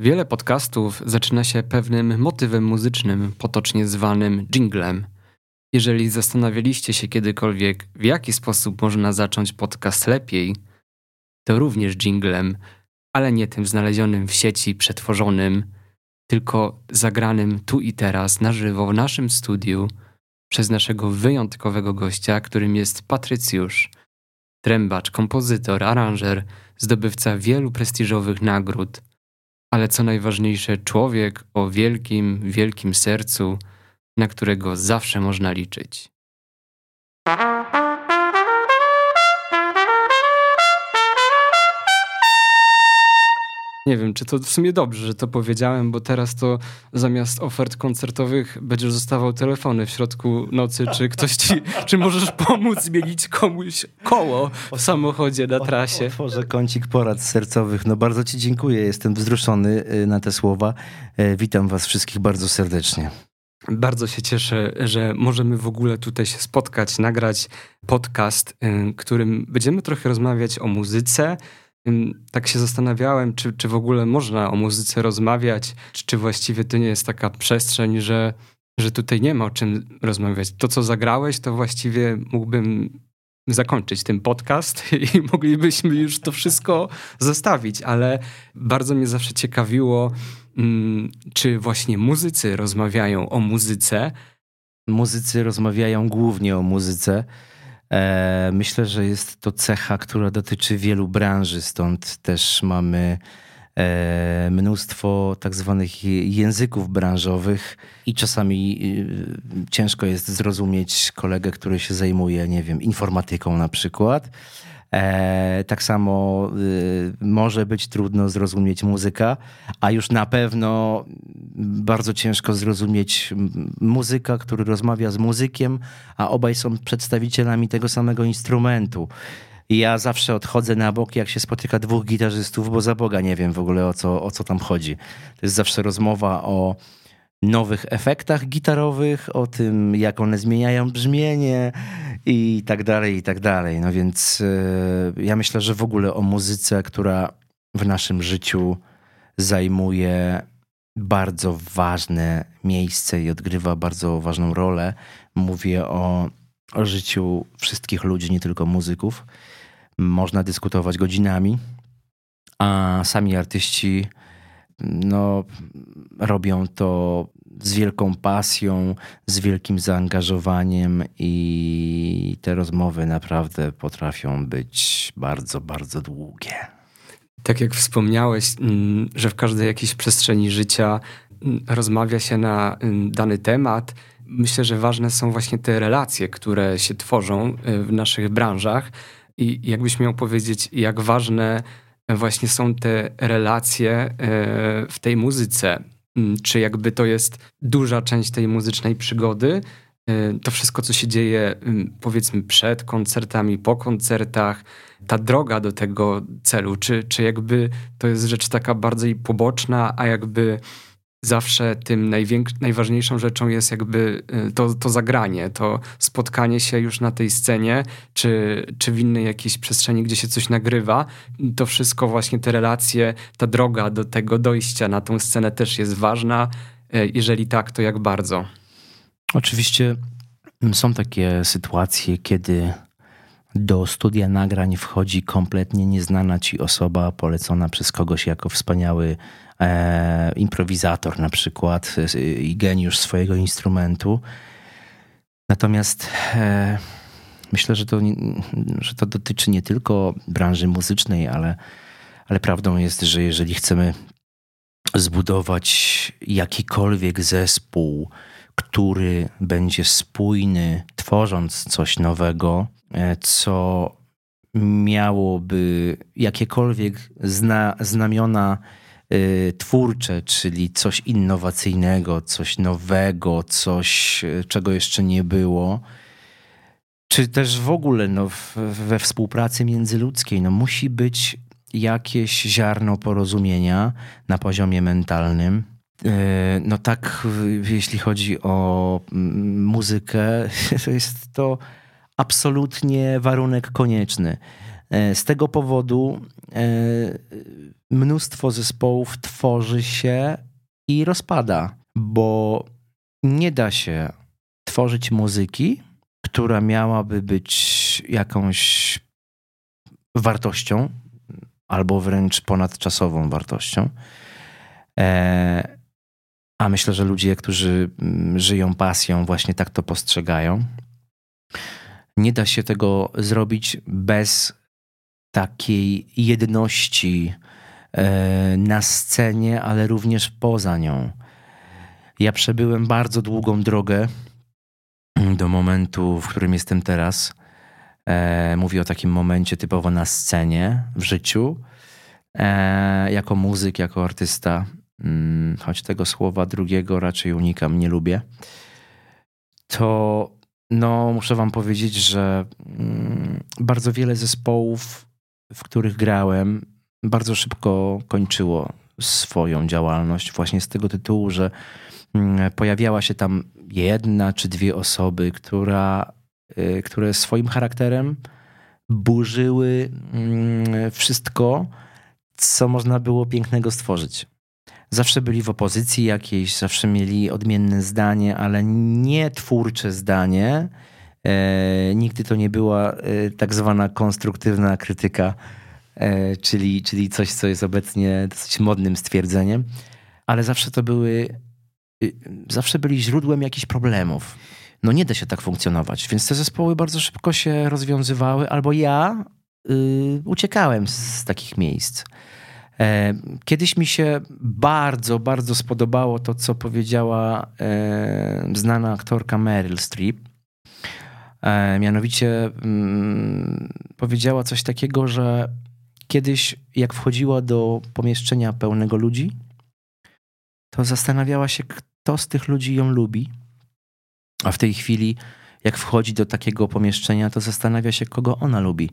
Wiele podcastów zaczyna się pewnym motywem muzycznym, potocznie zwanym jinglem. Jeżeli zastanawialiście się kiedykolwiek, w jaki sposób można zacząć podcast lepiej, to również jinglem, ale nie tym znalezionym w sieci, przetworzonym, tylko zagranym tu i teraz na żywo w naszym studiu przez naszego wyjątkowego gościa, którym jest Patrycjusz, trębacz, kompozytor, aranżer, zdobywca wielu prestiżowych nagród, ale co najważniejsze, człowiek o wielkim, wielkim sercu, na którego zawsze można liczyć. Nie wiem, czy to w sumie dobrze, że to powiedziałem, bo teraz to zamiast ofert koncertowych będziesz zostawał telefony w środku nocy, czy ktoś ci, czy możesz pomóc zmienić komuś koło w samochodzie na trasie. Otworzę kącik porad sercowych. No bardzo ci dziękuję, jestem wzruszony y, na te słowa. E, witam was wszystkich bardzo serdecznie. Bardzo się cieszę, że możemy w ogóle tutaj się spotkać, nagrać podcast, y, którym będziemy trochę rozmawiać o muzyce, tak się zastanawiałem, czy, czy w ogóle można o muzyce rozmawiać, czy, czy właściwie to nie jest taka przestrzeń, że, że tutaj nie ma o czym rozmawiać. To, co zagrałeś, to właściwie mógłbym zakończyć ten podcast i moglibyśmy już to wszystko zostawić, ale bardzo mnie zawsze ciekawiło, czy właśnie muzycy rozmawiają o muzyce. Muzycy rozmawiają głównie o muzyce. E, myślę, że jest to cecha, która dotyczy wielu branży, stąd też mamy e, mnóstwo tak zwanych języków branżowych i czasami e, ciężko jest zrozumieć kolegę, który się zajmuje, nie wiem, informatyką na przykład tak samo y, może być trudno zrozumieć muzyka, a już na pewno bardzo ciężko zrozumieć muzyka, który rozmawia z muzykiem, a obaj są przedstawicielami tego samego instrumentu. Ja zawsze odchodzę na bok, jak się spotyka dwóch gitarzystów, bo za Boga nie wiem w ogóle o co, o co tam chodzi. To jest zawsze rozmowa o nowych efektach gitarowych, o tym, jak one zmieniają brzmienie i tak dalej, i tak dalej. No więc yy, ja myślę, że w ogóle o muzyce, która w naszym życiu zajmuje bardzo ważne miejsce i odgrywa bardzo ważną rolę. Mówię o, o życiu wszystkich ludzi, nie tylko muzyków. Można dyskutować godzinami, a sami artyści no, robią to z wielką pasją, z wielkim zaangażowaniem i te rozmowy naprawdę potrafią być bardzo, bardzo długie. Tak jak wspomniałeś, mm, że w każdej jakiejś przestrzeni życia mm, rozmawia się na mm, dany temat. Myślę, że ważne są właśnie te relacje, które się tworzą y, w naszych branżach. I jakbyś miał powiedzieć, jak ważne właśnie są te relacje e, w tej muzyce. Mm, czy jakby to jest duża część tej muzycznej przygody, e, to wszystko, co się dzieje, mm, powiedzmy, przed koncertami, po koncertach, ta droga do tego celu, czy, czy jakby to jest rzecz taka bardziej poboczna, a jakby zawsze tym najważniejszą rzeczą jest jakby y, to, to zagranie, to spotkanie się już na tej scenie, czy, czy w innej jakiejś przestrzeni, gdzie się coś nagrywa. To wszystko właśnie te relacje, ta droga do tego dojścia na tą scenę też jest ważna. Y, jeżeli tak, to jak bardzo? Oczywiście są takie sytuacje, kiedy do studia nagrań wchodzi kompletnie nieznana ci osoba, polecona przez kogoś jako wspaniały e, improwizator na przykład e, i geniusz swojego instrumentu. Natomiast e, myślę, że to, że to dotyczy nie tylko branży muzycznej, ale, ale prawdą jest, że jeżeli chcemy zbudować jakikolwiek zespół, który będzie spójny, tworząc coś nowego, co miałoby jakiekolwiek zna, znamiona y, twórcze, czyli coś innowacyjnego, coś nowego, coś, y, czego jeszcze nie było, czy też w ogóle no, we współpracy międzyludzkiej, no, musi być jakieś ziarno porozumienia na poziomie mentalnym. No tak, jeśli chodzi o mm, muzykę, to jest to absolutnie warunek konieczny. E, z tego powodu e, mnóstwo zespołów tworzy się i rozpada, bo nie da się tworzyć muzyki, która miałaby być jakąś wartością, albo wręcz ponadczasową wartością. E, a myślę, że ludzie, którzy mm, żyją pasją, właśnie tak to postrzegają. Nie da się tego zrobić bez takiej jedności e, na scenie, ale również poza nią. Ja przebyłem bardzo długą drogę do momentu, w którym jestem teraz. E, mówię o takim momencie typowo na scenie, w życiu, e, jako muzyk, jako artysta, mm, choć tego słowa drugiego raczej unikam, nie lubię. To no, muszę Wam powiedzieć, że mm, bardzo wiele zespołów, w których grałem, bardzo szybko kończyło swoją działalność, właśnie z tego tytułu, że mm, pojawiała się tam jedna czy dwie osoby, która, y, które swoim charakterem burzyły mm, wszystko, co można było pięknego stworzyć. Zawsze byli w opozycji jakiejś, zawsze mieli odmienne zdanie, ale nie twórcze zdanie. E, nigdy to nie była e, tak zwana konstruktywna krytyka, e, czyli, czyli coś, co jest obecnie dosyć modnym stwierdzeniem, ale zawsze to były, y, zawsze byli źródłem jakichś problemów. No nie da się tak funkcjonować, więc te zespoły bardzo szybko się rozwiązywały, albo ja y, uciekałem z, z takich miejsc. E, kiedyś mi się bardzo, bardzo spodobało to, co powiedziała e, znana aktorka Meryl Streep. E, mianowicie mm, powiedziała coś takiego, że kiedyś, jak wchodziła do pomieszczenia pełnego ludzi, to zastanawiała się, kto z tych ludzi ją lubi. A w tej chwili, jak wchodzi do takiego pomieszczenia, to zastanawia się, kogo ona lubi.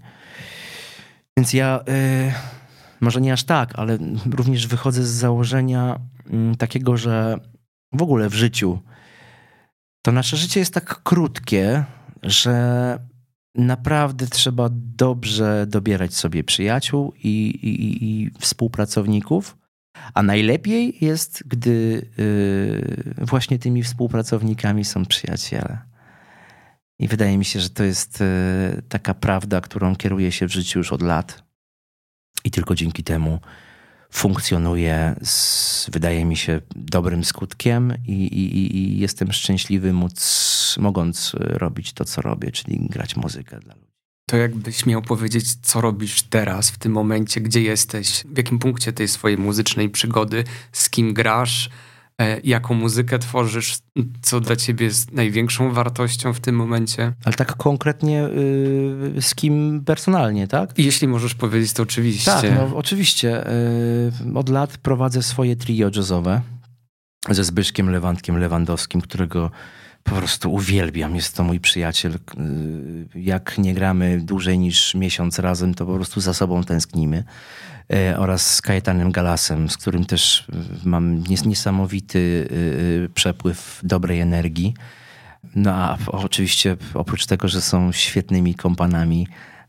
Więc ja może nie aż tak, ale również wychodzę z założenia mm, takiego, że w ogóle w życiu to nasze życie jest tak krótkie, że naprawdę trzeba dobrze dobierać sobie przyjaciół i, i, i współpracowników. A najlepiej jest, gdy yy, właśnie tymi współpracownikami są przyjaciele. I wydaje mi się, że to jest yy, taka prawda, którą kieruje się w życiu już od lat i tylko dzięki temu funkcjonuje z, wydaje mi się, dobrym skutkiem i, i, i jestem szczęśliwy móc, mogąc robić to, co robię, czyli grać muzykę dla ludzi. To jakbyś miał powiedzieć, co robisz teraz, w tym momencie, gdzie jesteś, w jakim punkcie tej swojej muzycznej przygody, z kim grasz, jaką muzykę tworzysz, co dla ciebie jest największą wartością w tym momencie. Ale tak konkretnie yy, z kim personalnie, tak? Jeśli możesz powiedzieć, to oczywiście. Tak, no, oczywiście. Yy, od lat prowadzę swoje trio jazzowe ze Zbyszkiem Lewandkiem Lewandowskim, którego po prostu uwielbiam. Jest to mój przyjaciel. Y, jak nie gramy dłużej niż miesiąc razem, to po prostu za sobą tęsknimy. E, oraz z Kajetanem Galasem, z którym też y, mam niesamowity y, przepływ dobrej energii. No a oczywiście oprócz tego, że są świetnymi kompanami,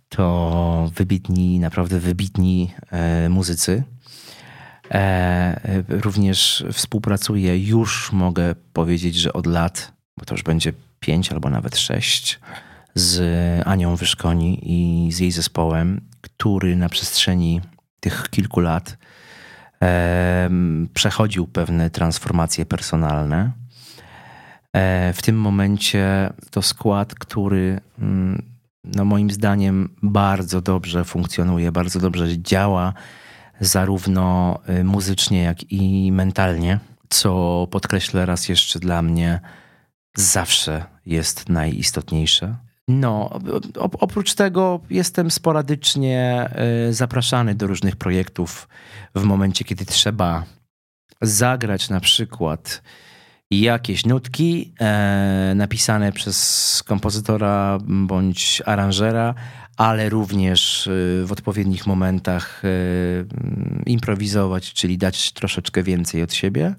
to wybitni, naprawdę wybitni e, muzycy. E, również współpracuję, już mogę powiedzieć, że od lat bo to już będzie pięć albo nawet sześć, z Anią Wyszkoni i z jej zespołem, który na przestrzeni tych kilku lat przechodził pewne transformacje personalne. E, w tym momencie to skład, który mm, no moim zdaniem bardzo dobrze funkcjonuje, bardzo dobrze działa, zarówno y, muzycznie, jak i mentalnie, co podkreślę raz jeszcze dla mnie zawsze jest najistotniejsze. No, oprócz tego jestem sporadycznie e, zapraszany do różnych projektów w momencie, kiedy trzeba zagrać na przykład jakieś nutki e, napisane przez kompozytora bądź aranżera, ale również e, w odpowiednich momentach e, improwizować, czyli dać troszeczkę więcej od siebie.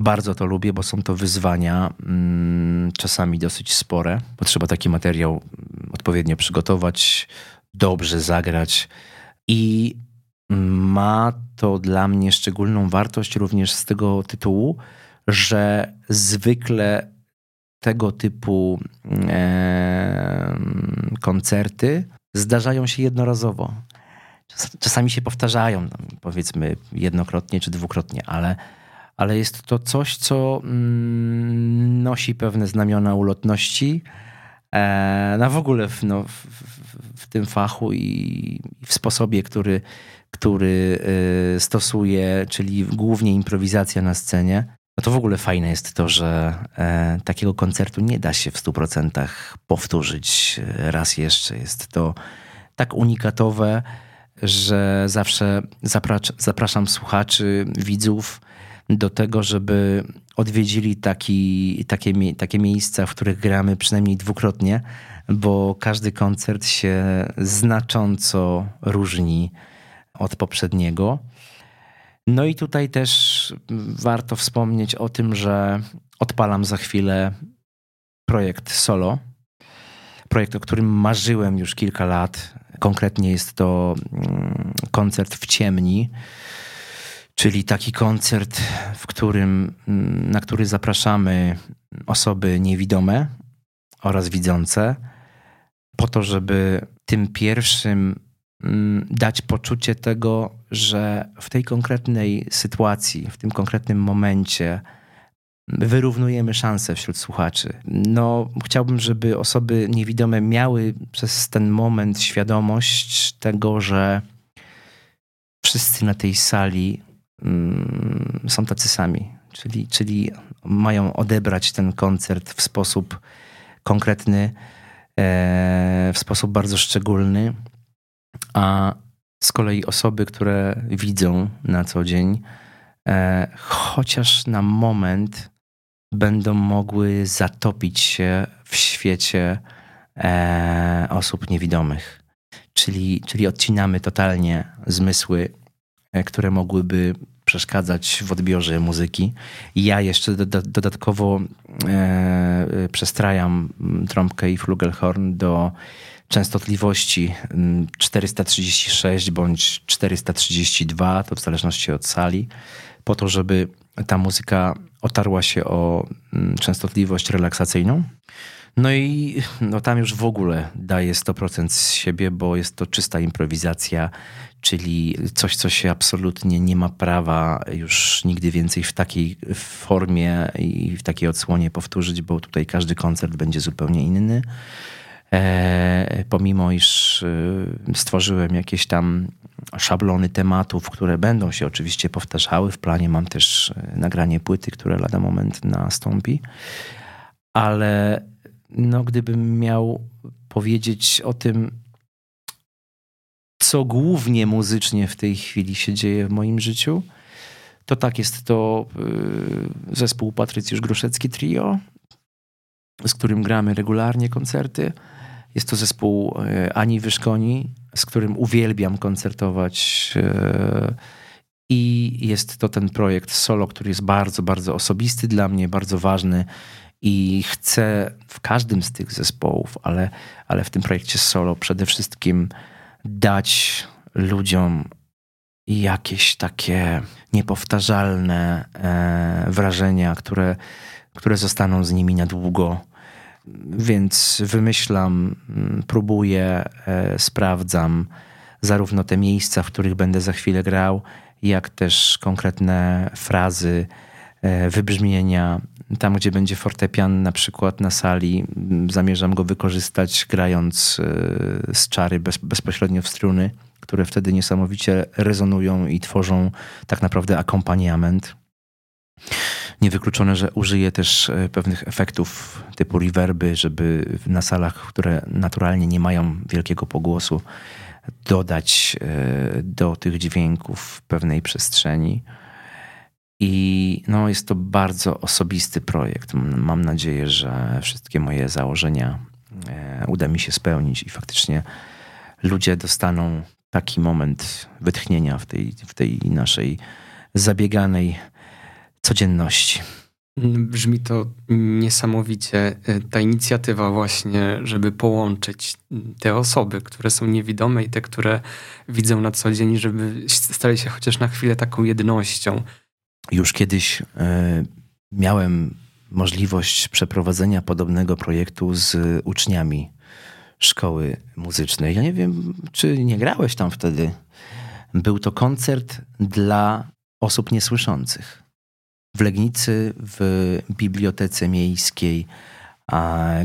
Bardzo to lubię, bo są to wyzwania, mm, czasami dosyć spore, bo trzeba taki materiał mm, odpowiednio przygotować, dobrze zagrać. I ma to dla mnie szczególną wartość również z tego tytułu, że zwykle tego typu e, koncerty zdarzają się jednorazowo. Czasami się powtarzają, powiedzmy jednokrotnie czy dwukrotnie, ale, ale jest to coś, co mm, nosi pewne znamiona ulotności. E, no w ogóle w, no, w, w, tym fachu i w sposobie, który, który e, stosuje, czyli głównie improwizacja na scenie. No to w ogóle fajne jest to, że e, takiego koncertu nie da się w 100% powtórzyć raz jeszcze. Jest to tak unikatowe, że zawsze zapraszam słuchaczy, widzów do tego, żeby odwiedzili taki, takie, takie miejsca, w których gramy przynajmniej dwukrotnie, bo każdy koncert się znacząco różni od poprzedniego. No i tutaj też warto wspomnieć o tym, że odpalam za chwilę projekt solo. Projekt, o którym marzyłem już kilka lat. Konkretnie jest to mm, koncert w ciemni, czyli taki koncert, w którym, mm, na który zapraszamy osoby niewidome oraz widzące, po to, żeby tym pierwszym mm, dać poczucie tego, że w tej konkretnej sytuacji, w tym konkretnym momencie wyrównujemy szanse wśród słuchaczy. No, chciałbym, żeby osoby niewidome miały przez ten moment świadomość tego, że wszyscy na tej sali są tacy sami. Czyli, czyli mają odebrać ten koncert w sposób konkretny, e, w sposób bardzo szczególny, a z kolei osoby, które widzą na co dzień, e, chociaż na moment będą mogły zatopić się w świecie e, osób niewidomych. Czyli, czyli odcinamy totalnie zmysły, które mogłyby przeszkadzać w odbiorze muzyki. Ja jeszcze do, do, dodatkowo e, przestrajam trąbkę i flugelhorn do częstotliwości 436 bądź 432, to w zależności od sali, po to, żeby ta muzyka otarła się o mm, częstotliwość relaksacyjną. No i no tam już w ogóle daje 100% z siebie, bo jest to czysta improwizacja, czyli coś, co się absolutnie nie ma prawa już nigdy więcej w takiej formie i w takiej odsłonie powtórzyć, bo tutaj każdy koncert będzie zupełnie inny. E, pomimo iż e, stworzyłem jakieś tam szablony tematów, które będą się oczywiście powtarzały. W planie mam też e, nagranie płyty, które lada moment nastąpi. Ale no, gdybym miał powiedzieć o tym, co głównie muzycznie w tej chwili się dzieje w moim życiu, to tak jest to zespół Patrycjusz Groszecki Trio, z którym gramy regularnie koncerty. Jest to zespół e, Ani Wyszkoni, z którym uwielbiam koncertować. E, I jest to ten projekt solo, który jest bardzo, bardzo osobisty dla mnie, bardzo ważny. I chcę w każdym z tych zespołów, ale, ale w tym projekcie solo przede wszystkim dać ludziom jakieś takie niepowtarzalne e, wrażenia, które, które zostaną z nimi na długo. Więc wymyślam, mm, próbuję, e, sprawdzam zarówno te miejsca, w których będę za chwilę grał, jak też konkretne frazy, e, wybrzmienia. Tam, gdzie będzie fortepian, na przykład na sali, mm, zamierzam go wykorzystać, grając e, z czary bez, bezpośrednio w struny, które wtedy niesamowicie rezonują i tworzą tak naprawdę akompaniament. Niewykluczone, że użyję też e, pewnych efektów typu reverby, żeby na salach, które naturalnie nie mają wielkiego pogłosu, dodać e, do tych dźwięków pewnej przestrzeni. I no, jest to bardzo osobisty projekt. Mam nadzieję, że wszystkie moje założenia e, uda mi się spełnić i faktycznie ludzie dostaną taki moment wytchnienia w tej, w tej naszej zabieganej codzienności. Brzmi to niesamowicie. Ta inicjatywa właśnie, żeby połączyć te osoby, które są niewidome i te, które widzą na co dzień, żeby stali się chociaż na chwilę taką jednością. Już kiedyś y, miałem możliwość przeprowadzenia podobnego projektu z uczniami szkoły muzycznej. Ja nie wiem, czy nie grałeś tam wtedy. Był to koncert dla osób niesłyszących. W Legnicy, w bibliotece miejskiej,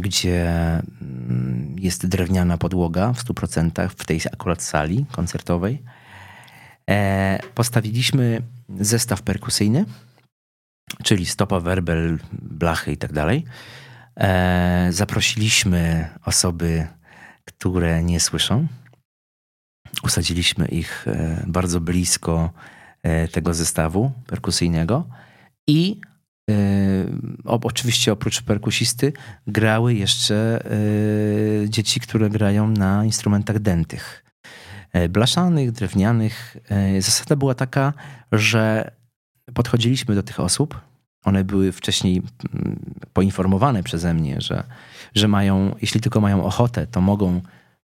gdzie mm, jest drewniana podłoga w 100% w tej akurat sali koncertowej, e, postawiliśmy zestaw perkusyjny, czyli stopa, werbel, blachy i tak dalej. E, zaprosiliśmy osoby które nie słyszą. Usadziliśmy ich e, bardzo blisko e, tego zestawu perkusyjnego i oczywiście oprócz perkusisty grały jeszcze dzieci, które grają na instrumentach dętych. Blaszanych, drewnianych. Zasada była taka, że podchodziliśmy do tych osób. One były wcześniej mm, poinformowane przeze mnie, że że mają, jeśli tylko mają ochotę, to mogą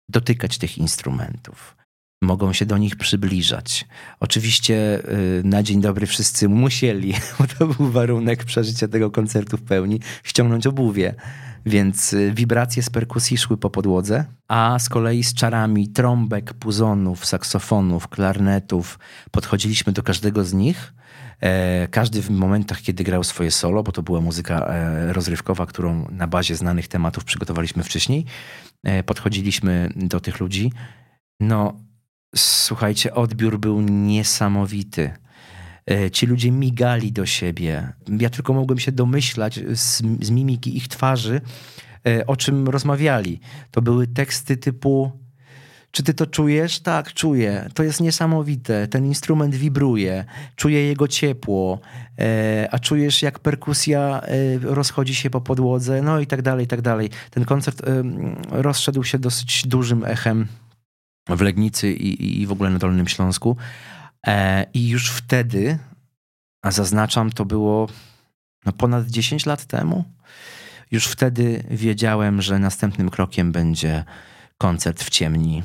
dotykać tych instrumentów. Mogą się do nich przybliżać. Oczywiście y, na dzień dobry wszyscy musieli, bo to był warunek przeżycia tego koncertu w pełni, ściągnąć obuwie. Więc y, wibracje z perkusji szły po podłodze, a z kolei z czarami trąbek, puzonów, saksofonów, klarnetów podchodziliśmy do każdego z nich E, każdy w momentach, kiedy grał swoje solo, bo to była muzyka e, rozrywkowa, którą na bazie znanych tematów przygotowaliśmy wcześniej, e, podchodziliśmy do tych ludzi. No, słuchajcie, odbiór był niesamowity. Ci ludzie migali do siebie. Ja tylko mogłem się domyślać z, z mimiki ich twarzy, o czym rozmawiali. To były teksty typu czy ty to czujesz? Tak, czuję. To jest niesamowite. Ten instrument wibruje, czuję jego ciepło, e, a czujesz jak perkusja e, rozchodzi się po podłodze, no i tak dalej, i tak dalej. Ten koncert e, rozszedł się dosyć dużym echem w Legnicy i, i w ogóle na Dolnym Śląsku. E, I już wtedy, a zaznaczam, to było no, ponad 10 lat temu, już wtedy wiedziałem, że następnym krokiem będzie koncert w ciemni,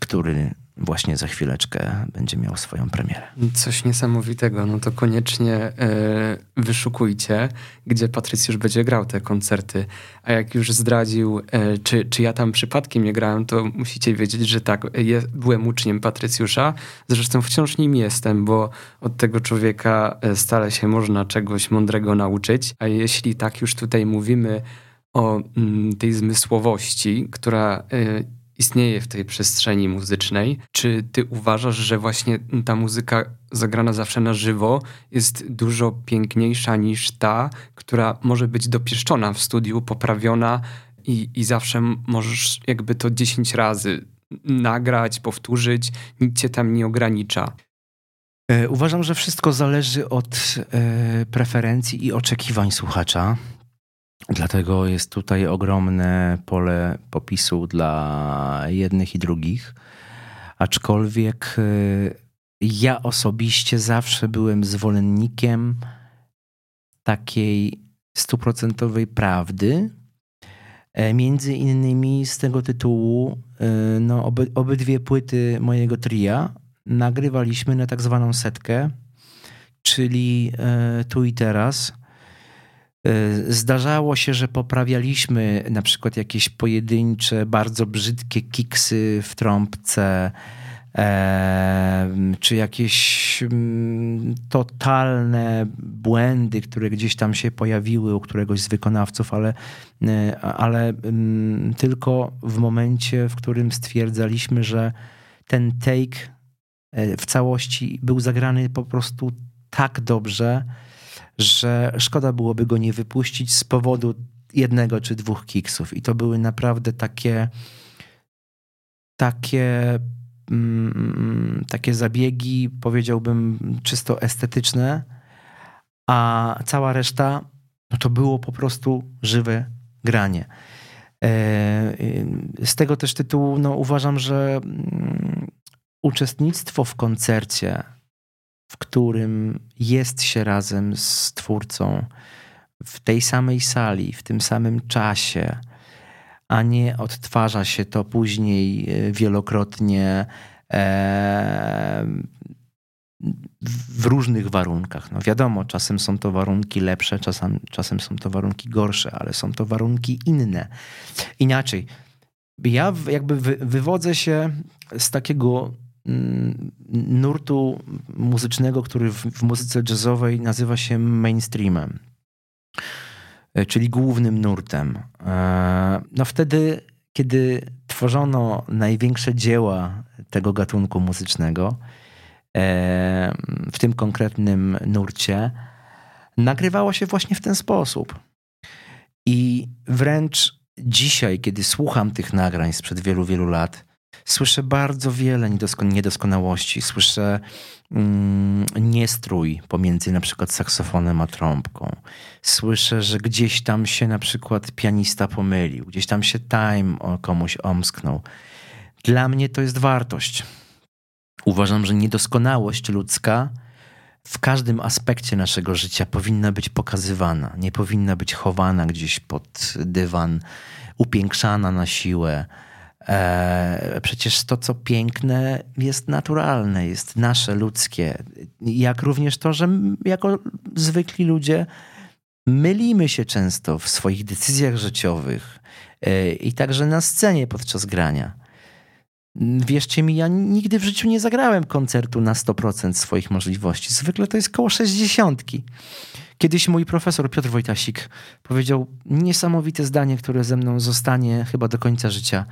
który właśnie za chwileczkę będzie miał swoją premierę. Coś niesamowitego, no to koniecznie e, wyszukujcie, gdzie Patrycjusz będzie grał te koncerty. A jak już zdradził, e, czy, czy ja tam przypadkiem nie grałem, to musicie wiedzieć, że tak, je, byłem uczniem Patrycjusza. Zresztą wciąż nim jestem, bo od tego człowieka e, stale się można czegoś mądrego nauczyć. A jeśli tak już tutaj mówimy o mm, tej zmysłowości, która istnieje w tej przestrzeni muzycznej. Czy ty uważasz, że właśnie ta muzyka zagrana zawsze na żywo jest dużo piękniejsza niż ta, która może być dopieszczona w studiu, poprawiona i, i zawsze możesz jakby to 10 razy nagrać, powtórzyć, nic cię tam nie ogranicza? E, uważam, że wszystko zależy od e, preferencji i oczekiwań słuchacza. Dlatego jest tutaj ogromne pole popisu dla jednych i drugich. Aczkolwiek y, ja osobiście zawsze byłem zwolennikiem takiej stuprocentowej prawdy. E, między innymi z tego tytułu y, no, oby, obydwie płyty mojego tria nagrywaliśmy na tak zwaną setkę, czyli e, tu i teraz zdarzało się, że poprawialiśmy na przykład jakieś pojedyncze, bardzo brzydkie kiksy w trąbce, e, czy jakieś mm, totalne błędy, które gdzieś tam się pojawiły u któregoś z wykonawców, ale, e, ale mm, tylko w momencie, w którym stwierdzaliśmy, że ten take w całości był zagrany po prostu tak dobrze, że szkoda byłoby go nie wypuścić z powodu jednego czy dwóch kiksów. I to były naprawdę takie takie mm, takie zabiegi, powiedziałbym, czysto estetyczne, a cała reszta no to było po prostu żywe granie. E, z tego też tytułu no, uważam, że mm, uczestnictwo w koncercie w którym jest się razem z twórcą, w tej samej sali, w tym samym czasie, a nie odtwarza się to później e, wielokrotnie e, w różnych warunkach. No wiadomo, czasem są to warunki lepsze, czasem, czasem są to warunki gorsze, ale są to warunki inne. Inaczej, ja jakby wywodzę się z takiego nurtu muzycznego, który w, w muzyce jazzowej nazywa się mainstreamem, e, czyli głównym nurtem. E, no wtedy, kiedy tworzono największe dzieła tego gatunku muzycznego, e, w tym konkretnym nurcie, nagrywało się właśnie w ten sposób. I wręcz dzisiaj, kiedy słucham tych nagrań sprzed wielu, wielu lat, słyszę bardzo wiele niedoskonałości. Słyszę mm, niestrój pomiędzy na przykład saksofonem a trąbką. Słyszę, że gdzieś tam się na przykład pianista pomylił, gdzieś tam się time komuś omsknął. Dla mnie to jest wartość. Uważam, że niedoskonałość ludzka w każdym aspekcie naszego życia powinna być pokazywana, nie powinna być chowana gdzieś pod dywan, upiększana na siłę. E, przecież to, co piękne, jest naturalne, jest nasze, ludzkie. Jak również to, że jako zwykli ludzie mylimy się często w swoich decyzjach życiowych e, i także na scenie podczas grania. Wierzcie mi, ja nigdy w życiu nie zagrałem koncertu na 100% swoich możliwości. Zwykle to jest koło 60. Kiedyś mój profesor Piotr Wojtasik powiedział niesamowite zdanie, które ze mną zostanie chyba do końca życia.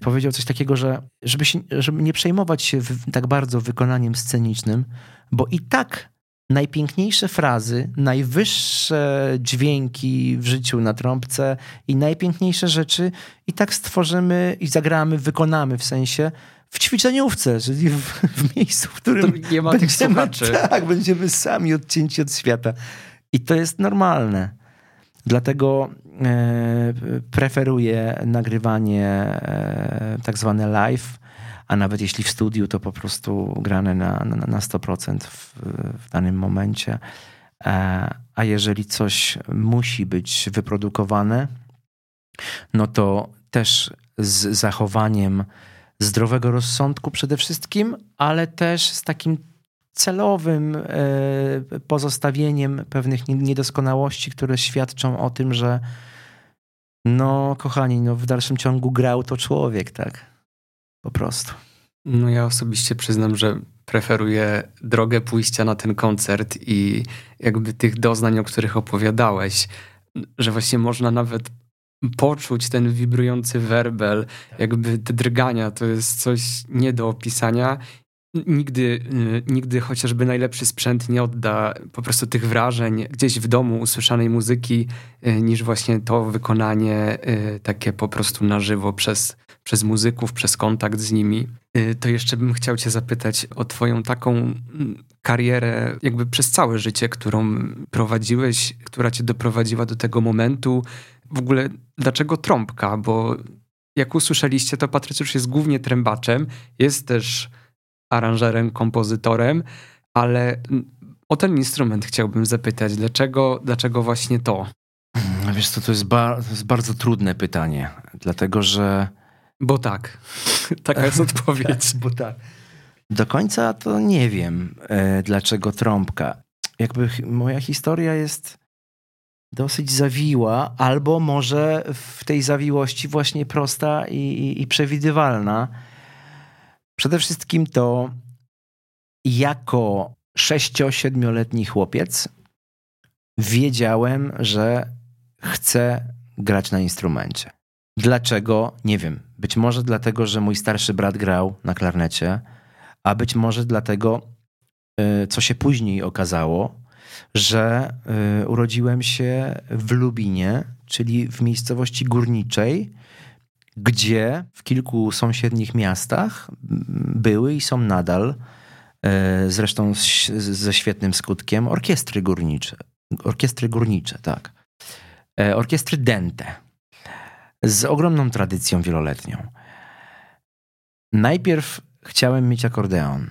Powiedział coś takiego, że żeby, się, żeby nie przejmować się tak bardzo wykonaniem scenicznym, bo i tak najpiękniejsze frazy, najwyższe dźwięki w życiu na trąbce i najpiękniejsze rzeczy i tak stworzymy i zagramy, wykonamy w sensie w ćwiczeniówce, czyli w, w miejscu, w którym to nie ma będziemy, tych słuchaczy. Tak, będziemy sami odcięci od świata. I to jest normalne. Dlatego preferuję nagrywanie e, tak zwane live, a nawet jeśli w studiu, to po prostu grane na, na, na 100% w, w danym momencie. E, a jeżeli coś musi być wyprodukowane, no to też z zachowaniem zdrowego rozsądku przede wszystkim, ale też z takim celowym e, pozostawieniem pewnych niedoskonałości, które świadczą o tym, że no kochani, no w dalszym ciągu grał to człowiek, tak? Po prostu. No ja osobiście przyznam, że preferuję drogę pójścia na ten koncert i jakby tych doznań, o których opowiadałeś, że właśnie można nawet poczuć ten wibrujący werbel, jakby te drgania, to jest coś nie do opisania Nigdy, y, nigdy chociażby najlepszy sprzęt nie odda po prostu tych wrażeń gdzieś w domu usłyszanej muzyki, y, niż właśnie to wykonanie y, takie po prostu na żywo przez, przez muzyków, przez kontakt z nimi. To jeszcze bym chciał Cię zapytać o Twoją taką karierę, jakby przez całe życie, którą prowadziłeś, która Cię doprowadziła do tego momentu. W ogóle, dlaczego trąbka? Bo jak usłyszeliście, to Patrycjusz jest głównie trębaczem, jest też aranżerem, kompozytorem, ale o ten instrument chciałbym zapytać. Dlaczego, dlaczego właśnie to? Mm, wiesz co, to jest, to jest bardzo trudne pytanie, dlatego że... Bo tak. Taka jest odpowiedź. bo tak. Do końca to nie wiem, e, dlaczego trąbka. Jakby moja historia jest dosyć zawiła, albo może w tej zawiłości właśnie prosta i, i, i przewidywalna. Przede wszystkim to jako 6-7-letni chłopiec wiedziałem, że chcę grać na instrumencie. Dlaczego? Nie wiem. Być może dlatego, że mój starszy brat grał na klarnecie, a być może dlatego, y, co się później okazało, że y, urodziłem się w Lubinie, czyli w miejscowości górniczej, gdzie w kilku sąsiednich miastach były i są nadal, e, zresztą ze świetnym skutkiem, orkiestry górnicze. Orkiestry górnicze, tak. E, orkiestry dente. Z ogromną tradycją wieloletnią. Najpierw chciałem mieć akordeon.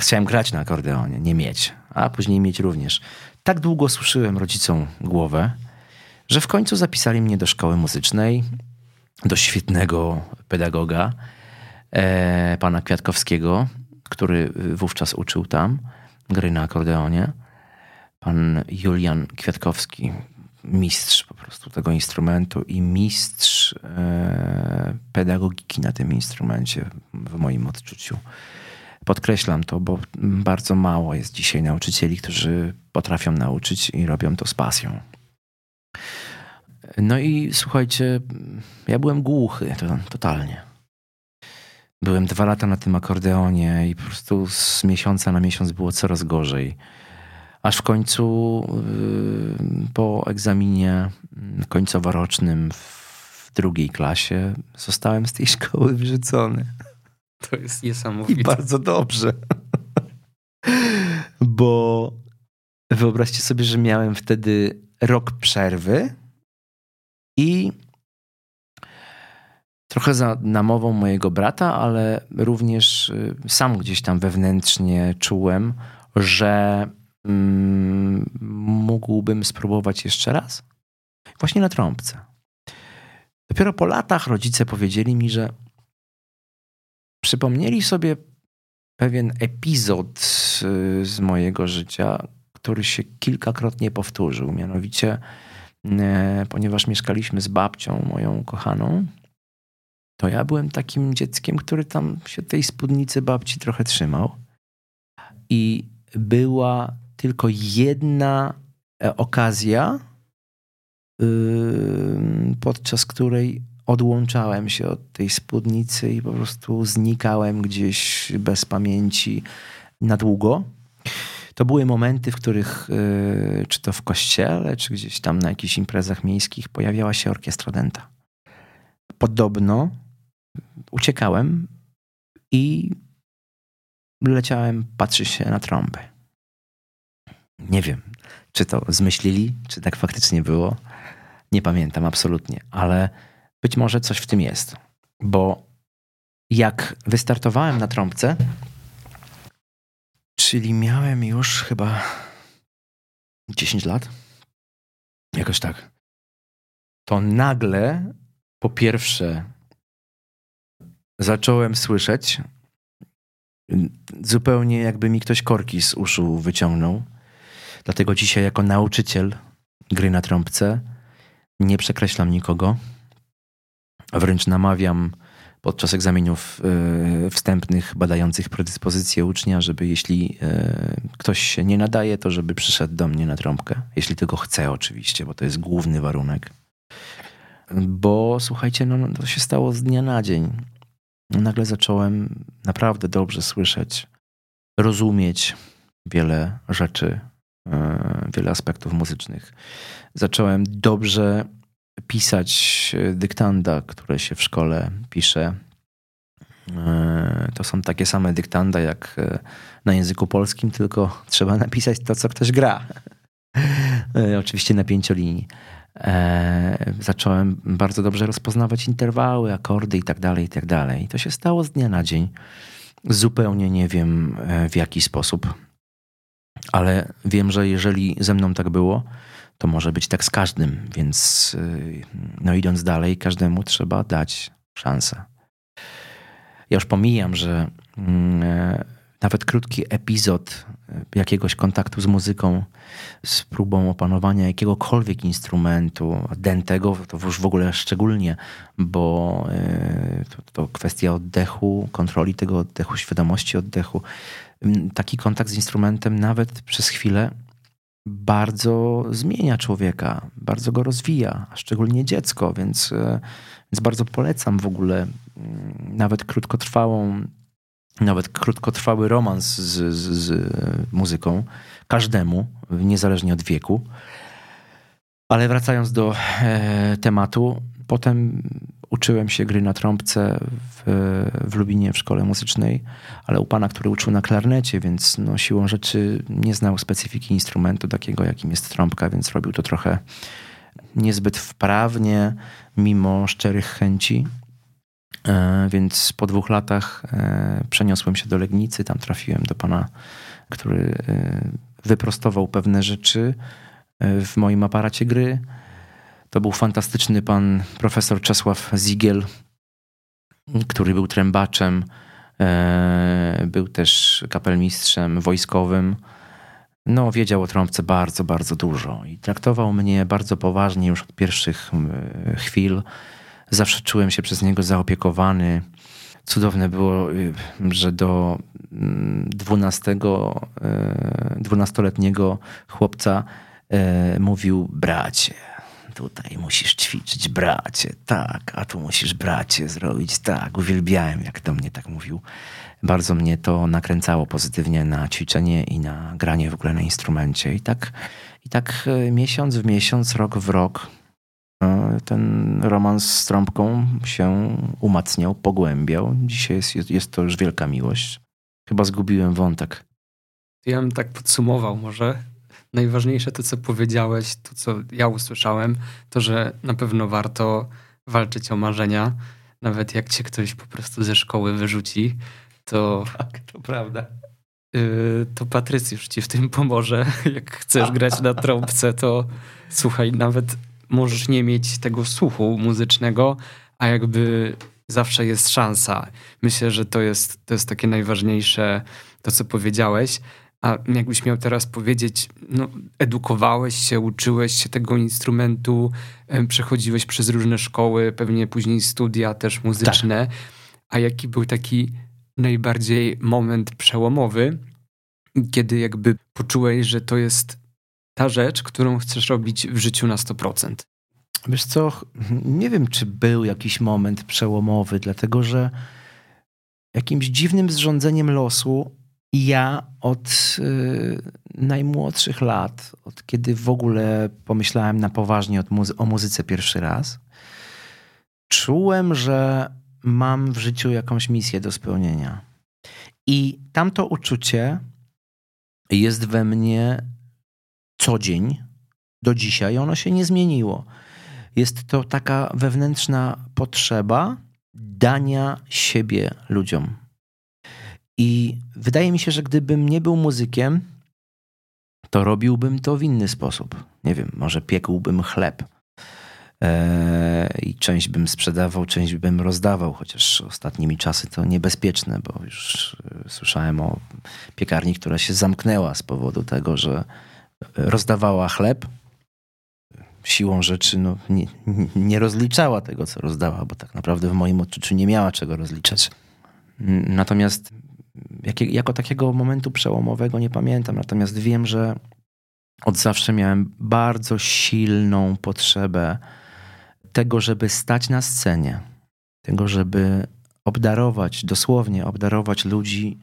chciałem grać na akordeonie, nie mieć, a później mieć również. Tak długo suszyłem rodzicom głowę, że w końcu zapisali mnie do szkoły muzycznej, do świetnego pedagoga, e, pana Kwiatkowskiego, który wówczas uczył tam gry na akordeonie. Pan Julian Kwiatkowski, mistrz po prostu tego instrumentu i mistrz e, pedagogiki na tym instrumencie w moim odczuciu. Podkreślam to, bo bardzo mało jest dzisiaj nauczycieli, którzy potrafią nauczyć i robią to z pasją. No i słuchajcie, ja byłem głuchy to, totalnie. Byłem dwa lata na tym akordeonie i po prostu z miesiąca na miesiąc było coraz gorzej. Aż w końcu yy, po egzaminie końcowo-rocznym w drugiej klasie zostałem z tej szkoły wyrzucony. To jest niesamowite. I bardzo dobrze. Bo wyobraźcie sobie, że miałem wtedy rok przerwy i trochę za namową mojego brata, ale również y, sam gdzieś tam wewnętrznie czułem, że mm, mógłbym spróbować jeszcze raz. Właśnie na trąbce. Dopiero po latach rodzice powiedzieli mi, że przypomnieli sobie pewien epizod y, z mojego życia, który się kilkakrotnie powtórzył. Mianowicie, ponieważ mieszkaliśmy z babcią, moją kochaną, to ja byłem takim dzieckiem, który tam się tej spódnicy babci trochę trzymał. I była tylko jedna e, okazja, podczas której odłączałem się od tej spódnicy i po prostu znikałem gdzieś bez pamięci na długo. To były momenty, w których, yy, czy to w kościele, czy gdzieś tam na jakichś imprezach miejskich, pojawiała się orkiestra denta. Podobno uciekałem i leciałem patrzeć się na trąby. Nie wiem, czy to zmyślili, czy tak faktycznie było. Nie pamiętam absolutnie, ale być może coś w tym jest. Bo jak wystartowałem na trąbce, czyli miałem już chyba 10 lat, jakoś tak, to nagle po pierwsze zacząłem słyszeć, zupełnie jakby mi ktoś korki z uszu wyciągnął. Dlatego dzisiaj, jako nauczyciel gry na trąbce, nie przekreślam nikogo. Wręcz namawiam podczas egzaminów y, wstępnych badających predyspozycje ucznia, żeby jeśli y, ktoś się nie nadaje, to żeby przyszedł do mnie na trąbkę. Jeśli tylko chce oczywiście, bo to jest główny warunek. Bo słuchajcie, no, to się stało z dnia na dzień. Nagle zacząłem naprawdę dobrze słyszeć, rozumieć wiele rzeczy, y, wiele aspektów muzycznych. Zacząłem dobrze pisać e, dyktanda, które się w szkole pisze. E, to są takie same dyktanda jak e, na języku polskim, tylko trzeba napisać to, co ktoś gra. Oczywiście na pięciolinii. Zacząłem bardzo dobrze rozpoznawać interwały, akordy i tak dalej, i tak dalej. To się stało z dnia na dzień. Zupełnie nie wiem w jaki sposób, ale wiem, że jeżeli ze mną tak było, to może być tak z każdym, więc y, no idąc dalej, każdemu trzeba dać szansę. Ja już pomijam, że mm, e, nawet krótki epizod e, jakiegoś kontaktu z muzyką, z próbą opanowania jakiegokolwiek instrumentu, dentego, to już w ogóle szczególnie, bo e, to, to kwestia oddechu, kontroli tego oddechu, świadomości oddechu. Taki kontakt z instrumentem nawet przez chwilę bardzo zmienia człowieka, bardzo go rozwija, szczególnie dziecko, więc, e, więc bardzo polecam w ogóle mm, nawet krótkotrwałą, nawet krótkotrwały romans z, z, z muzyką, każdemu, niezależnie od wieku. Ale wracając do e, tematu, potem uczyłem się gry na trąbce w, w Lubinie w szkole muzycznej, ale u pana, który uczył na klarnecie, więc no, siłą rzeczy nie znał specyfiki instrumentu takiego, jakim jest trąbka, więc robił to trochę niezbyt wprawnie, mimo szczerych chęci. E, więc po dwóch latach e, przeniosłem się do Legnicy. Tam trafiłem do pana, który e, wyprostował pewne rzeczy w moim aparacie gry. To był fantastyczny pan profesor Czesław Zigiel, który był trębaczem, był też kapelmistrzem wojskowym. No, wiedział o trąbce bardzo, bardzo dużo i traktował mnie bardzo poważnie już od pierwszych chwil. Zawsze czułem się przez niego zaopiekowany. Cudowne było, y, że do 12, mm, 12-letniego y, chłopca y, mówił bracie. Tutaj musisz ćwiczyć, bracie, tak, a tu musisz, bracie, zrobić tak. Uwielbiałem, jak do mnie tak mówił. Bardzo mnie to nakręcało pozytywnie na ćwiczenie i na granie w ogóle na instrumencie. I tak, i tak miesiąc w miesiąc, rok w rok ten romans z trąbką się umacniał, pogłębiał. Dzisiaj jest, jest to już wielka miłość. Chyba zgubiłem wątek. Ja bym tak podsumował może. Najważniejsze to, co powiedziałeś, to, co ja usłyszałem, to, że na pewno warto walczyć o marzenia. Nawet jak cię ktoś po prostu ze szkoły wyrzuci, to... Tak, to prawda. Yy, to Patrycjusz ci w tym pomoże. Jak chcesz grać na trąbce, to słuchaj, nawet możesz nie mieć tego słuchu muzycznego, a jakby zawsze jest szansa. Myślę, że to jest, to jest takie najważniejsze, to co powiedziałeś. A jakbyś miał teraz powiedzieć, no, edukowałeś się, uczyłeś się tego instrumentu, przechodziłeś przez różne szkoły, pewnie później studia też muzyczne. Tak. A jaki był taki najbardziej moment przełomowy, kiedy jakby poczułeś, że to jest ta rzecz, którą chcesz robić w życiu na 100%? Wiesz co, nie wiem, czy był jakiś moment przełomowy, dlatego że jakimś dziwnym zrządzeniem losu ja od y, najmłodszych lat, od kiedy w ogóle pomyślałem na poważnie muzy o muzyce pierwszy raz, czułem, że mam w życiu jakąś misję do spełnienia. I tamto uczucie jest we mnie co dzień do dzisiaj, ono się nie zmieniło. Jest to taka wewnętrzna potrzeba dania siebie ludziom. I wydaje mi się, że gdybym nie był muzykiem, to robiłbym to w inny sposób. Nie wiem, może piekłbym chleb. Eee, I część bym sprzedawał, część bym rozdawał, chociaż ostatnimi czasy to niebezpieczne, bo już e, słyszałem o piekarni, która się zamknęła z powodu tego, że rozdawała chleb, siłą rzeczy no, nie, nie rozliczała tego, co rozdała, bo tak naprawdę w moim odczuciu nie miała czego rozliczać. Natomiast jak, jako takiego momentu przełomowego nie pamiętam, natomiast wiem, że od zawsze miałem bardzo silną potrzebę tego, żeby stać na scenie, tego, żeby obdarować, dosłownie obdarować ludzi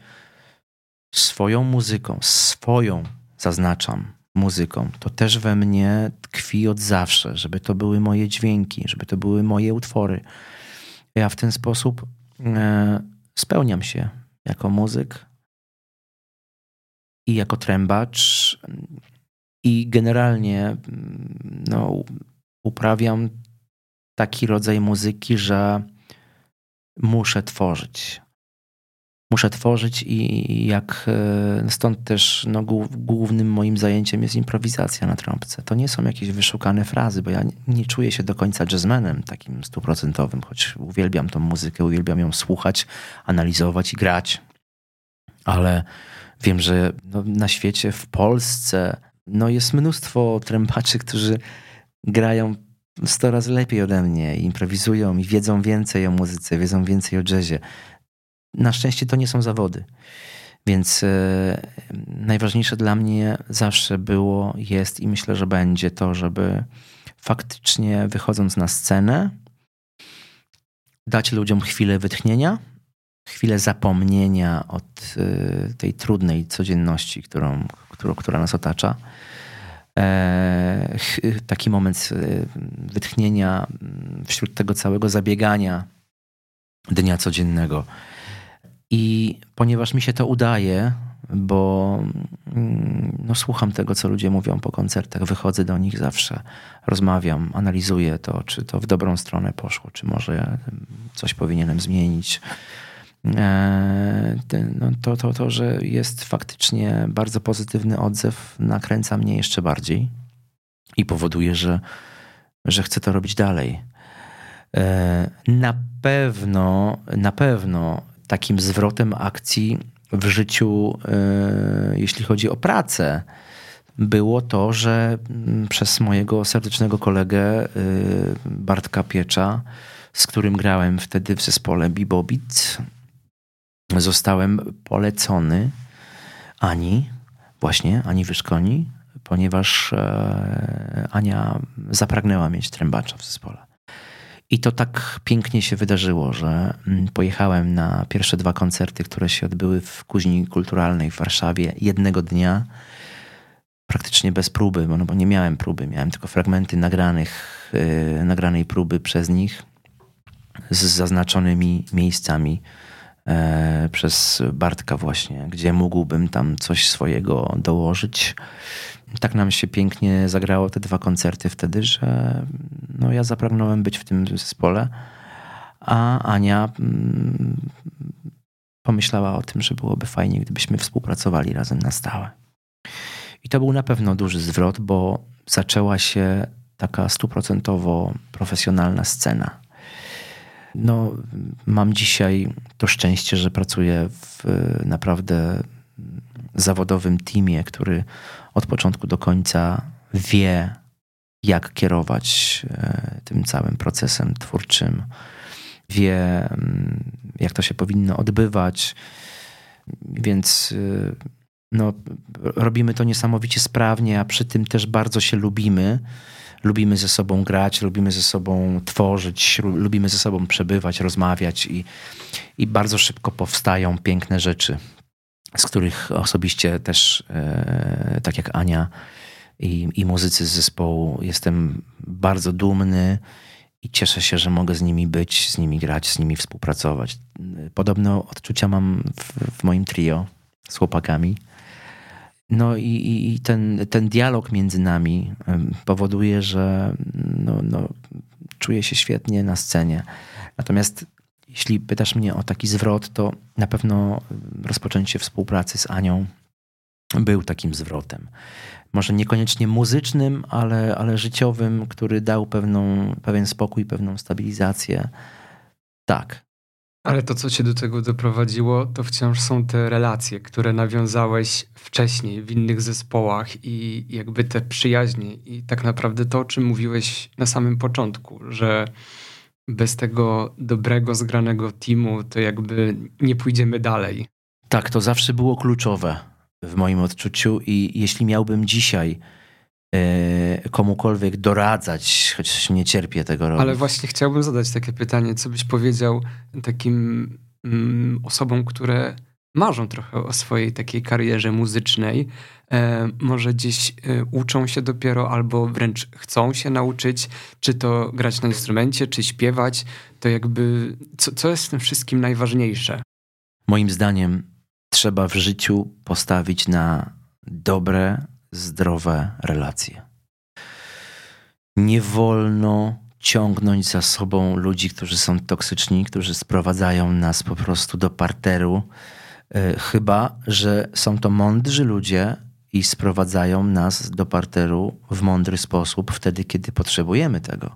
swoją muzyką, swoją, zaznaczam, muzyką. To też we mnie tkwi od zawsze, żeby to były moje dźwięki, żeby to były moje utwory. Ja w ten sposób e, spełniam się jako muzyk i jako trębacz. I generalnie no, uprawiam taki rodzaj muzyki, że muszę tworzyć muszę tworzyć i jak e, stąd też no, głównym moim zajęciem jest improwizacja na trąbce. To nie są jakieś wyszukane frazy, bo ja nie, czuję się do końca jazzmenem takim stuprocentowym, choć uwielbiam tą muzykę, uwielbiam ją słuchać, analizować i grać. Ale wiem, że no, na świecie, w Polsce no, jest mnóstwo trębaczy, którzy grają sto razy lepiej ode mnie, improwizują i wiedzą więcej o muzyce, wiedzą więcej o jazzie. Na szczęście to nie są zawody. Więc e, najważniejsze dla mnie zawsze było, jest i myślę, że będzie to, żeby faktycznie wychodząc na scenę, dać ludziom chwilę wytchnienia, chwilę zapomnienia od e, tej trudnej codzienności, którą, którą, która nas otacza. E, taki moment wytchnienia wśród tego całego zabiegania dnia codziennego. I ponieważ mi się to udaje, bo mm, no, słucham tego, co ludzie mówią po koncertach, wychodzę do nich zawsze, rozmawiam, analizuję to, czy to w dobrą stronę poszło, czy może coś powinienem zmienić. E, no, to, to, to, że jest faktycznie bardzo pozytywny odzew, nakręca mnie jeszcze bardziej i powoduje, że, że chcę to robić dalej. E, na pewno, na pewno takim zwrotem akcji w życiu, e, jeśli chodzi o pracę, było to, że mm, przez mojego serdecznego kolegę Bartka Piecza, z którym grałem wtedy w zespole Bibobit, zostałem polecony Ani, właśnie Ani Wyszkoni, ponieważ e, Ania zapragnęła mieć trębacza w zespole. I to tak pięknie się wydarzyło, że mm, pojechałem na pierwsze dwa koncerty, które się odbyły w Kuźni Kulturalnej w Warszawie jednego dnia, praktycznie bez próby, bo, no bo nie miałem próby, miałem tylko fragmenty nagranych, yy, nagranej próby przez nich z zaznaczonymi miejscami przez Bartka właśnie, gdzie mógłbym tam coś swojego dołożyć. Tak nam się pięknie zagrało te dwa koncerty wtedy, że no ja zapragnąłem być w tym zespole, a Ania mm, pomyślała o tym, że byłoby fajnie, gdybyśmy współpracowali razem na stałe. I to był na pewno duży zwrot, bo zaczęła się taka stuprocentowo profesjonalna scena no, mam dzisiaj to szczęście, że pracuję w naprawdę zawodowym teamie, który od początku do końca wie, jak kierować e, tym całym procesem twórczym, wie, mm, jak to się powinno odbywać. Więc e, no, robimy to niesamowicie sprawnie, a przy tym też bardzo się lubimy lubimy ze sobą grać, lubimy ze sobą tworzyć, lubimy ze sobą przebywać, rozmawiać i, i bardzo szybko powstają piękne rzeczy, z których osobiście też, e, tak jak Ania i, i muzycy z zespołu, jestem bardzo dumny i cieszę się, że mogę z nimi być, z nimi grać, z nimi współpracować. Podobne odczucia mam w, w moim trio z chłopakami. No i, i, ten, ten dialog między nami powoduje, że no, no, czuję się świetnie na scenie. Natomiast jeśli pytasz mnie o taki zwrot, to na pewno rozpoczęcie współpracy z Anią był takim zwrotem. Może niekoniecznie muzycznym, ale, ale życiowym, który dał pewną, pewien spokój, pewną stabilizację. Tak, ale to, co cię do tego doprowadziło, to wciąż są te relacje, które nawiązałeś wcześniej w innych zespołach i jakby te przyjaźnie i tak naprawdę to, o czym mówiłeś na samym początku, że bez tego dobrego, zgranego teamu to jakby nie pójdziemy dalej. Tak, to zawsze było kluczowe w moim odczuciu i jeśli miałbym dzisiaj komukolwiek doradzać, choć nie cierpię tego robić. Ale właśnie chciałbym zadać takie pytanie, co byś powiedział takim mm, osobom, które marzą trochę o swojej takiej karierze muzycznej, e, może gdzieś e, uczą się dopiero albo wręcz chcą się nauczyć, czy to grać na instrumencie, czy śpiewać, to jakby co, co jest w tym wszystkim najważniejsze? Moim zdaniem trzeba w życiu postawić na dobre, zdrowe relacje. Nie wolno ciągnąć za sobą ludzi, którzy są toksyczni, którzy sprowadzają nas po prostu do parteru, e, chyba że są to mądrzy ludzie i sprowadzają nas do parteru w mądry sposób, wtedy, kiedy potrzebujemy tego.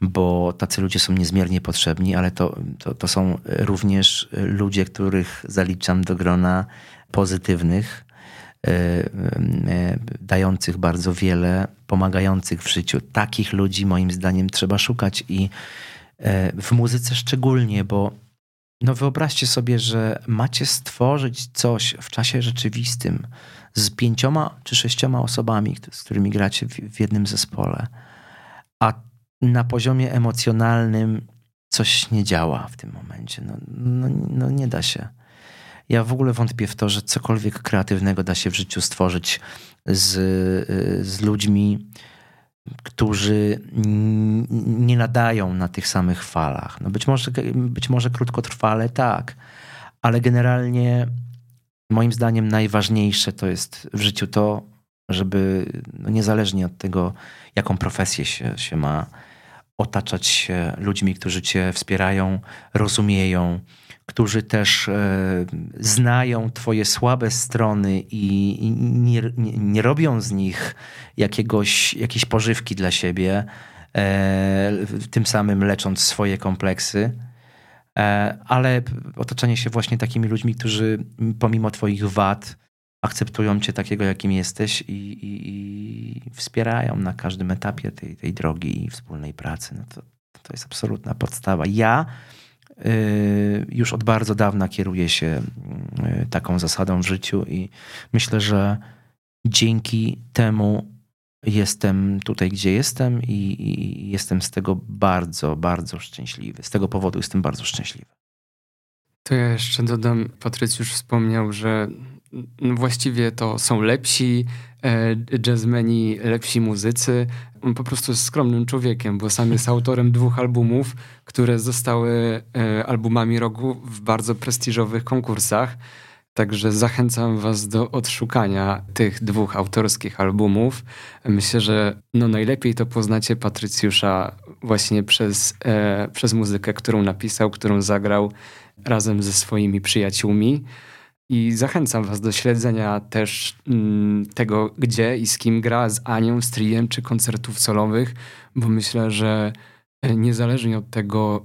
Bo tacy ludzie są niezmiernie potrzebni, ale to, to, to są również ludzie, których zaliczam do grona pozytywnych, dających bardzo wiele, pomagających w życiu. Takich ludzi moim zdaniem trzeba szukać i w muzyce szczególnie, bo no wyobraźcie sobie, że macie stworzyć coś w czasie rzeczywistym z pięcioma czy sześcioma osobami, z którymi gracie w jednym zespole, a na poziomie emocjonalnym coś nie działa w tym momencie. No, no, no nie da się. Ja w ogóle wątpię w to, że cokolwiek kreatywnego da się w życiu stworzyć z, z ludźmi, którzy nie nadają na tych samych falach. No być, może, być może krótkotrwale tak, ale generalnie moim zdaniem najważniejsze to jest w życiu to, żeby no niezależnie od tego, jaką profesję się, się ma, otaczać się ludźmi, którzy cię wspierają, rozumieją, którzy też e, znają Twoje słabe strony i, nie, nie, nie, robią z nich jakiegoś, jakiejś pożywki dla siebie, e, tym samym lecząc swoje kompleksy. E, ale otaczanie się właśnie takimi ludźmi, którzy pomimo Twoich wad akceptują Cię takiego, jakim jesteś i, i, i wspierają na każdym etapie tej, tej drogi i wspólnej pracy. No to, to jest absolutna podstawa. Ja już od bardzo dawna kieruję się y, taką zasadą w życiu i myślę, że dzięki temu jestem tutaj, gdzie jestem i, i, jestem z tego bardzo, bardzo szczęśliwy. Z tego powodu jestem bardzo szczęśliwy. To ja jeszcze dodam, Patryc już wspomniał, że właściwie to są lepsi jazzmeni, lepsi muzycy. On po prostu jest skromnym człowiekiem, bo sam jest autorem dwóch albumów, które zostały e, albumami roku w bardzo prestiżowych konkursach. Także zachęcam Was do odszukania tych dwóch autorskich albumów. Myślę, że no najlepiej to poznacie Patrycjusza właśnie przez, e, przez muzykę, którą napisał, którą zagrał razem ze swoimi przyjaciółmi. I zachęcam Was do śledzenia też mm, tego, gdzie i z kim gra, z Anią, z Triem czy koncertów solowych, bo myślę, że e, niezależnie od tego,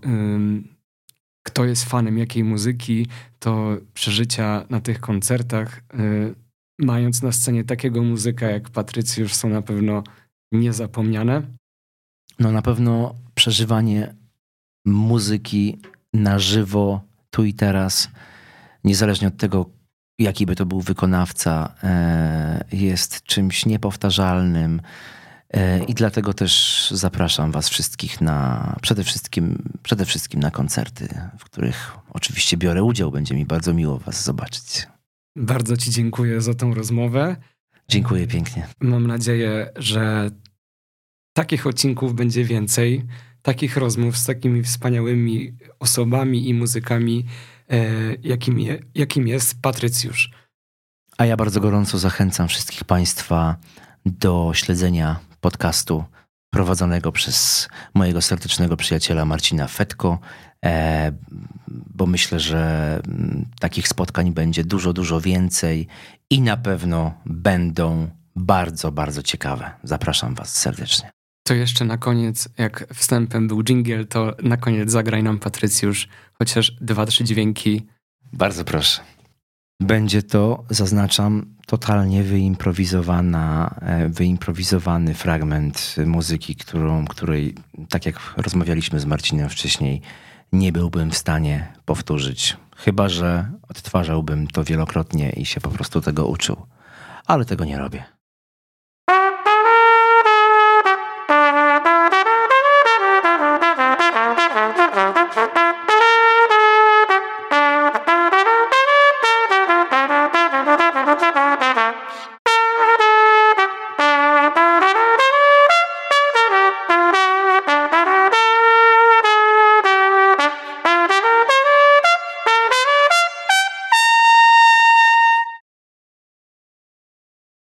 kto jest fanem jakiej muzyki, to przeżycia na tych koncertach, y, mając na scenie takiego muzyka jak Patrycjusz, są na pewno niezapomniane. No na pewno przeżywanie muzyki na żywo, tu i teraz, niezależnie od tego, jaki by to był wykonawca, e, jest czymś niepowtarzalnym. E, I dlatego też zapraszam Was wszystkich na przede wszystkim, przede wszystkim na koncerty, w których oczywiście biorę udział. Będzie mi bardzo miło Was zobaczyć. Bardzo Ci dziękuję za tą rozmowę. Dziękuję pięknie. Mam nadzieję, że takich odcinków będzie więcej, takich rozmów z takimi wspaniałymi osobami i muzykami, e, jakim, je, jakim jest Patrycjusz. A ja bardzo gorąco zachęcam wszystkich Państwa do śledzenia podcastu prowadzonego przez mojego serdecznego przyjaciela Marcina Fetko, e, bo myślę, że mm, takich spotkań będzie dużo, dużo więcej i na pewno będą bardzo, bardzo ciekawe. Zapraszam Was serdecznie. To jeszcze na koniec, jak wstępem był jingle, to na koniec zagraj nam Patrycjusz chociaż dwa, trzy dźwięki. Bardzo proszę. Będzie to, zaznaczam, totalnie wyimprowizowana, e, wyimprowizowany fragment muzyki, którą, której, tak jak rozmawialiśmy z Marcinem wcześniej, nie byłbym w stanie powtórzyć. Chyba, że odtwarzałbym to wielokrotnie i się po prostu tego uczył. Ale tego nie robię.